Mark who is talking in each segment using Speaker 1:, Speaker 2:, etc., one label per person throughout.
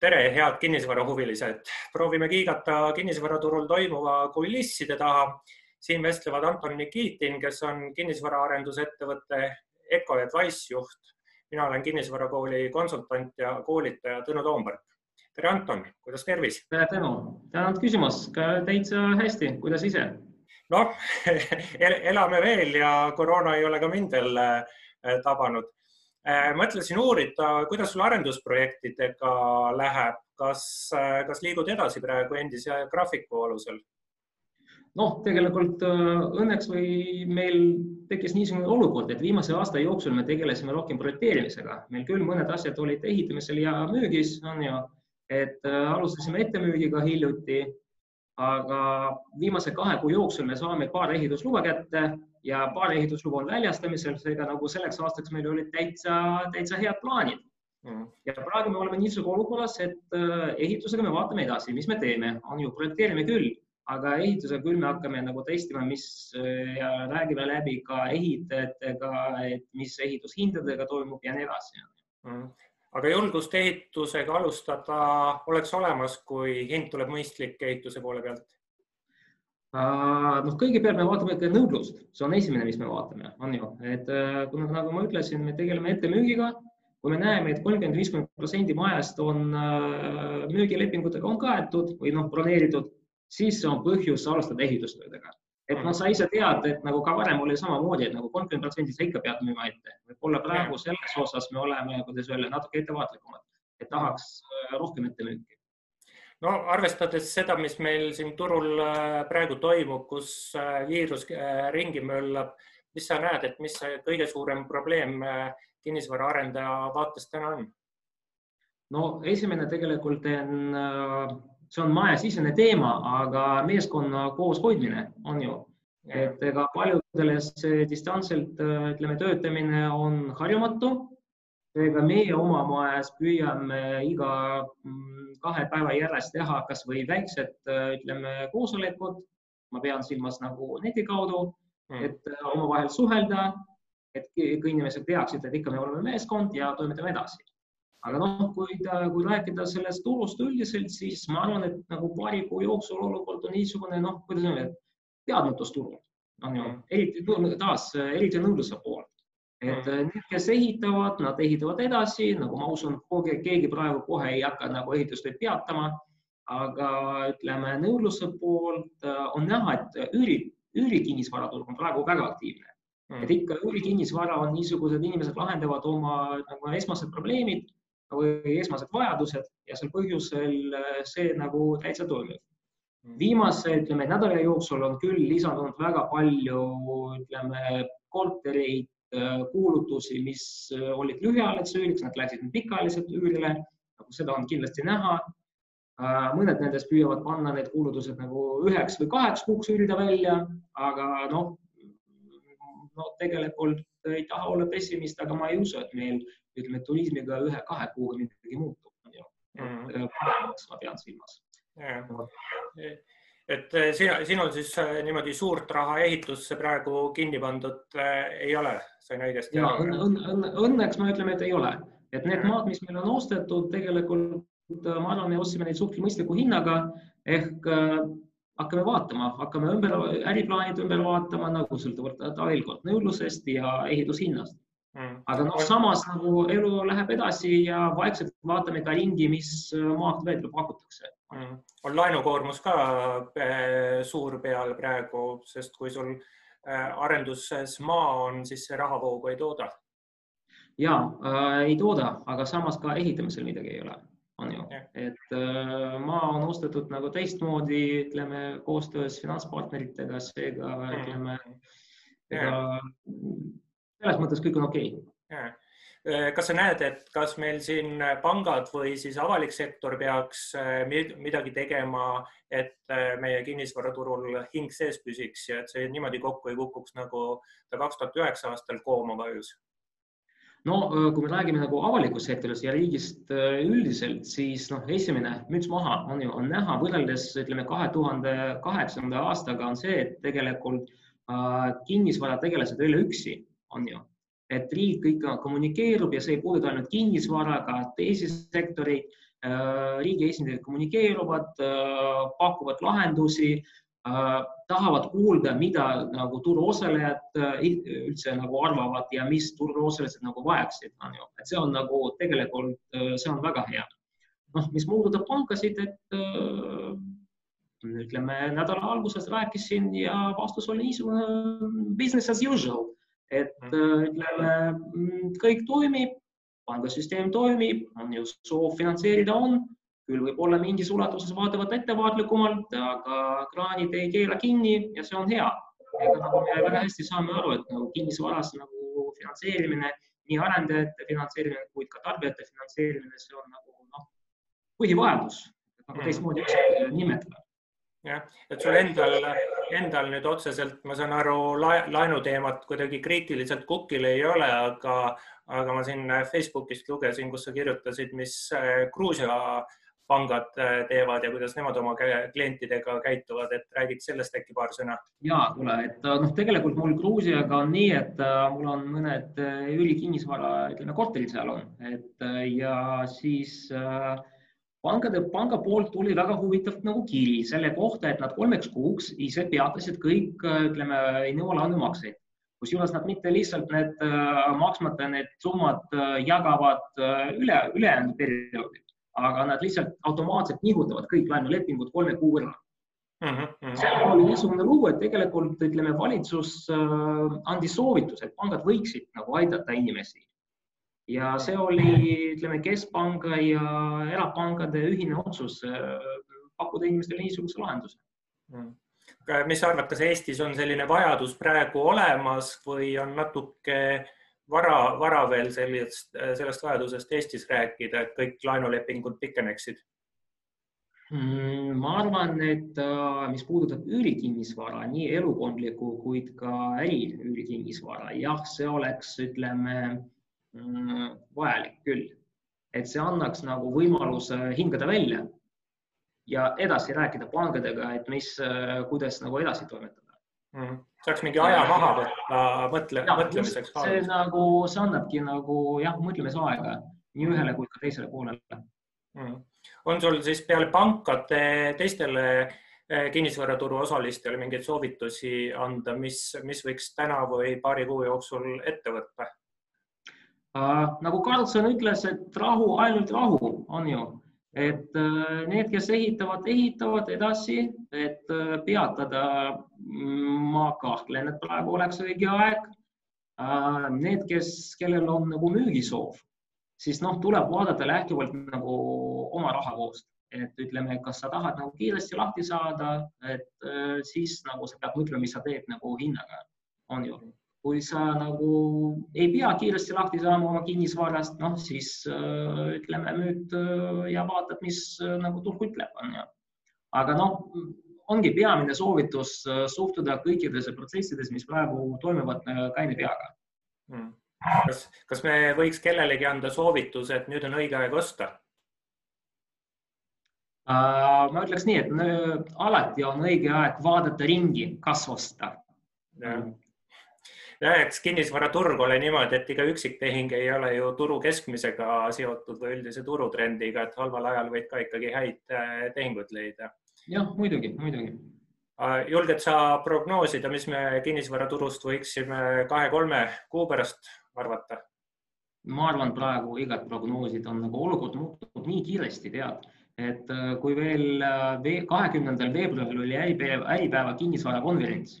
Speaker 1: tere, head kinnisvarahuvilised, proovime kiigata kinnisvaraturul toimuva kulisside taha. siin vestlevad Anton Nikitin, kes on kinnisvaraarendusettevõtte Eco Advice juht. mina olen kinnisvarakooli konsultant ja koolitaja Tõnu Toomberg. tere, Anton, kuidas tervis?
Speaker 2: tere, Tõnu, tänan küsimast, täitsa hästi, kuidas ise?
Speaker 1: noh elame veel ja koroona ei ole ka mind veel äh, tabanud mõtlesin uurida, kuidas sul arendusprojektidega läheb, kas, äh, kas liigud edasi praegu endise graafiku alusel?
Speaker 2: noh, tegelikult äh, õnneks või meil tekkis niisugune olukord, et viimase aasta jooksul me tegelesime rohkem projekteerimisega, meil küll mõned asjad olid ehitamisel ja müügis, on ju, et alustasime ettemüügiga hiljuti, aga viimase kahe kuu jooksul me saame paar ehitusluba kätte ja paar ehitusluba on väljastamisel, seega nagu selleks aastaks meil olid täitsa, täitsa head plaanid. Mm.. ja praegu me oleme niisugune olukorras, et äh, ehitusega me vaatame edasi, mis me teeme, on ju, projekteerime küll, aga ehitusega küll me hakkame nagu testima, mis äh, ja räägime läbi ka ehitajatega, et mis ehitushindadega toimub ja nii edasi.
Speaker 1: Mm aga julgust ehitusega alustada oleks olemas, kui hind tuleb mõistlik ehituse poole pealt.
Speaker 2: Noh, kõigepealt me vaatame ikka nõudlust, see on esimene, mis me vaatame, on ju, et äh, kuna nagu ma ütlesin, me tegeleme ettemüügiga, kui me näeme et, et kolmkümmend, viiskümmend protsenti majast on äh, müügilepingutega on kaetud või noh, broneeritud, siis on põhjus alustada ehitustöödega. Et noh, sa ise tead, et nagu ka varem oli samamoodi, et nagu kolmkümmend protsenti sa ikka pead müüma ette, võib-olla praegu selles osas me oleme, kuidas öelda, natuke ettevaatlikumad, et tahaks äh, rohkem ettemüüki
Speaker 1: no arvestades seda, mis meil siin turul äh, praegu toimub, kus äh, viirus ringi möllab, mis sa näed, et mis kõige suurem probleem kinnisvaraarendaja vaates täna on?
Speaker 2: no esimene tegelikult on, see on majasisene teema, aga meeskonna kooshoidmine on ju, et ega paljudele see distantsilt ütleme, töötamine on harjumatu seega meie oma majas püüame iga mm, kahe päeva järjest teha kasvõi väiksed, ütleme, koosolekud. ma pean silmas nagu neti kaudu, mm. et omavahel suhelda, et kõik inimesed teaksid, et ikka me oleme meeskond ja toimetame edasi. Aga noh, kui, kui rääkida sellest turust üldiselt, siis ma arvan, et nagu paari kuu jooksul olukord on niisugune, noh, kuidas öelda, teadmatusturul on ju, mm. eriti taas, eriti nõudluse pool et mm. need, kes ehitavad, nad ehitavad edasi, nagu ma usun, keegi praegu kohe ei hakka nagu ehitustööd peatama. aga ütleme, nõudluse poolt äh, on näha, et üüri, üürikinnisvaraturg on praegu väga aktiivne mm.. et ikka üürikinnisvara on niisugused inimesed lahendavad oma nagu esmased probleemid või esmased vajadused ja sel põhjusel äh, see nagu täitsa toimib viimase, ütleme nädala jooksul on küll lisandunud väga palju, ütleme kortereid Äh, kuulutusi, mis äh, olid lühiajalised üüriks, nad läksid pikaajaliselt üürile, nagu seda on kindlasti näha. Äh, mõned nendest püüavad panna need kuulutused nagu üheks või kaheks kuuks üürida välja, aga noh, no tegelikult ei taha olla pessimist, aga ma ei usu, et meil ütleme turismiga ühe-kahe kuuga midagi muutub, on ju. Mm.. paremaks ma pean silmas.
Speaker 1: Et sina, sinul siis niimoodi suurt raha ehitusse praegu kinni pandud äh, ei ole, sain õigesti
Speaker 2: aru? Õn, õn, õnneks me ütleme, et ei ole, et need maad, mis meil on ostetud, tegelikult ma arvan, me ostsime neid suhteliselt mõistliku hinnaga. Ehk äh, hakkame vaatama, hakkame ümber, äriplaanid ümber vaatama nagu sõltuvalt veel kord nõudlusest ja ehitushinnast. Aga noh, samas nagu elu läheb edasi ja vaikselt vaatame ka ringi, mis maalt veel pakutakse.
Speaker 1: Mm.. on laenukoormus ka äh, suur peal praegu, sest kui sul äh, arenduses maa on, siis see rahavoogu ei tooda.
Speaker 2: ja äh, ei tooda, aga samas ka ehitamisel midagi ei ole, on ju, et äh, maa on ostetud nagu teistmoodi, ütleme koostöös finantspartneritega, seega mm. ütleme ega selles mõttes kõik on okei. Okay
Speaker 1: Äh, kas sa näed, et kas meil siin pangad või siis avalik sektor peaks äh, midagi tegema, et äh, meie kinnisvaraturul hing sees püsiks ja et see niimoodi kokku ei kukuks, nagu ta kaks tuhat üheksa aastal kooma vajus?
Speaker 2: no kui me räägime nagu avalikust sektorist ja riigist üldiselt, siis noh, esimene müts maha on ju, on näha võrreldes ütleme kahe tuhande kaheksanda aastaga on see, et tegelikult äh, kinnisvarategelased ei ole üksi, on ju et riik ikka kommunikeerub ja see ei puuduta ainult kinnisvara, ka teisi sektoreid. riigi esindajad kommunikeeruvad, pakuvad lahendusi, tahavad kuulda, mida nagu turuosalejad üldse nagu arvavad ja mis turuosalised nagu vajaksid, on ju, et see on nagu tegelikult, see on väga hea. noh, mis puudutab pankasid, et ütleme nädala alguses rääkisin ja vastus oli niisugune business as usual, et mhm. ütleme, kõik toimib, pangasüsteem toimib, on ju soov finantseerida on, küll võib-olla mingis ulatuses vaatavad ettevaatlikumalt, aga kraanid ei keela kinni ja see on hea. ega nagu me väga hästi saame aru, et nagu kinnisvaras nagu finantseerimine, nii arendajate finantseerimine kui ka tarbijate finantseerimine, see on nagu noh, põhivajadus, nagu teistmoodi nimetada
Speaker 1: jah, et sul endal, endal nüüd otseselt, ma saan aru, laenuteemat kuidagi kriitiliselt kukil ei ole, aga, aga ma siin Facebookist lugesin, kus sa kirjutasid, mis äh, Gruusia pangad äh, teevad ja kuidas nemad oma klientidega käituvad, et räägiks sellest äkki paar sõna?
Speaker 2: ja kuule, et äh, noh, tegelikult mul Gruusiaga on nii, et mul on mõned ülikinnisvara, ütleme korterid seal on, et ja siis äh, pankade, panga poolt tuli väga huvitav nagu kiri selle kohta, et nad kolmeks kuuks ise peatasid kõik, ütleme, ei nõua laenumakseid. kusjuures nad mitte lihtsalt need äh, maksmata need summad äh, jagavad äh, üle, ülejäänud perioodi, aga nad lihtsalt automaatselt nihutavad kõik laenulepingud kolme kuu võrra mm. -hmm. seal oli niisugune lugu, et tegelikult ütleme, valitsus andis soovituse, et pangad võiksid nagu aidata inimesi ja see oli, ütleme, keskpanga ja erapankade ühine otsus äh, pakkuda inimestele niisuguse lahenduse
Speaker 1: mm. mis sa arvad, kas Eestis on selline vajadus praegu olemas või on natuke vara, vara veel sellest, sellest vajadusest Eestis rääkida, et kõik laenulepingud pikeneksid?
Speaker 2: Mm, ma arvan, et äh, mis puudutab üürikinnisvara, nii elukondlikku kui ka äri üürikinnisvara, jah, see oleks, ütleme vajalik küll, et see annaks nagu võimaluse hingada välja ja edasi rääkida pankadega, et mis, kuidas nagu edasi toimetada
Speaker 1: mm. -hmm. saaks mingi aja maha võtta mõtle, mõtlemiseks.
Speaker 2: see nagu, see annabki nagu jah, mõtlemisaega nii ühele kui ka teisele poolele mm.
Speaker 1: -hmm. on sul siis peale pankade teistele eh, kinnisvaraturu osalistele mingeid soovitusi anda, mis, mis võiks täna või paari kuu jooksul ette võtta?
Speaker 2: Nagu Karlsson ütles, et rahu, ainult rahu on ju, et äh, need, kes ehitavad, ehitavad edasi, et äh, peatada. Mm, ma kahtlen, et praegu oleks õige aeg. Need, kes, kellel on nagu müügisoov, siis noh, tuleb vaadata lähtuvalt nagu oma rahavoost, et ütleme, kas sa tahad nagu kiiresti lahti saada, et äh, siis nagu sa pead mõtlema, mis sa teed nagu hinnaga, on ju kui sa nagu ei pea kiiresti lahti saama oma kinnisvarast, noh siis äh, ütleme müüd äh, ja vaatad, mis äh, nagu turg ütleb, on ju. aga noh, ongi peamine soovitus suhtuda kõikidesse protsessidesse, mis praegu toimuvad kaine peaga
Speaker 1: hmm.. kas, kas me võiks kellelegi anda soovituse, et nüüd on õige aeg osta?
Speaker 2: ma ütleks nii, et alati on õige aeg vaadata ringi, kas osta
Speaker 1: jah, eks kinnisvaraturg ole niimoodi, et iga üksiktehing ei ole ju turu keskmisega seotud või üldise turutrendiga, et halval ajal võid ka ikkagi häid äh, tehinguid leida.
Speaker 2: jah, muidugi, muidugi.
Speaker 1: Äh, julged sa prognoosida, mis me kinnisvaraturust võiksime kahe-kolme kuu pärast arvata?
Speaker 2: ma arvan, praegu igat prognoosid on nagu olukord muutub nii kiiresti, tead, et äh, kui veel kahekümnendal veebruaril oli äripäeva, äripäeva kinnisvarakonverents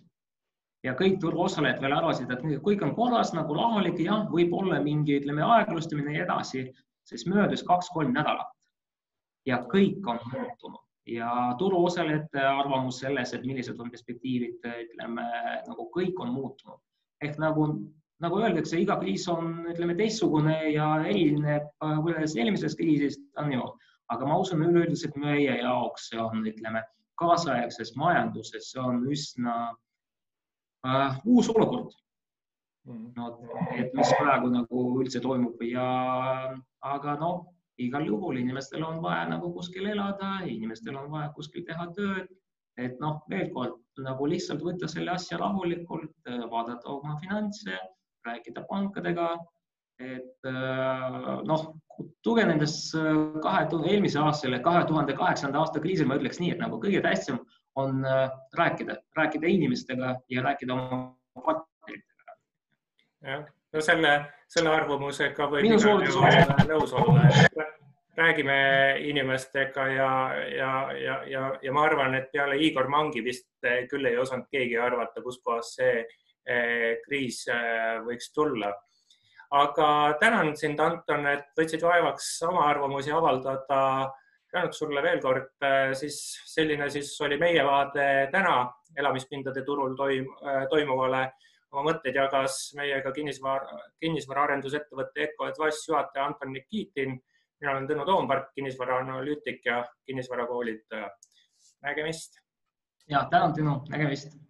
Speaker 2: ja kõik turuosalejad veel arvasid, et kõik on korras nagu rahulik, jah, võib-olla mingi, ütleme, aeglustamine ja edasi, siis möödus kaks-kolm nädalat. Ja kõik on muutunud. Ja turuosalejate arvamus selles, et millised on perspektiivid, ütleme nagu kõik on muutunud. Ehk nagu, nagu öeldakse, iga kriis on, ütleme teistsugune ja erineb võrreldes eelmisest kriisist, on ju, aga ma usun üleüldiselt meie jaoks see on, ütleme, kaasaegses majanduses, see on üsna äh, uus olukord. Mm.. no et mis praegu nagu üldse toimub ja, aga noh, igal juhul inimestel on vaja nagu kuskil elada, inimestel on vaja kuskil teha tööd, et noh, veel kord nagu lihtsalt võtta selle asja rahulikult, vaadata oma finantse, rääkida pankadega, et noh, tuginedes kahe, eelmise aastal, kahe tuhande kaheksanda aasta kriisil, ma ütleks nii, et nagu kõige tähtsam on rääkida, rääkida inimestega ja rääkida oma partneritega.
Speaker 1: jah, no selle, selle arvamusega võib nõus olla, et räägime inimestega ja, ja, ja, ja, ja ma arvan, et peale Igor Mangi vist eh, küll ei osanud keegi arvata, kuskohast see eh, kriis võiks tulla. aga tänan sind, Anton, et võtsid vaevaks oma arvamusi avaldada. Tänud sulle veel kord, siis selline siis oli meie vaade täna elamispindade turul toim, toimuvale oma mõtteid jagas meiega kinnisvara, kinnisvaraarendusettevõtte Eco Advice juhataja Anton Nikitin mina olen Tõnu Toompark, kinnisvaraanalüütik ja kinnisvarakoolitaja. nägemist.
Speaker 2: ja tänan, Tõnu, nägemist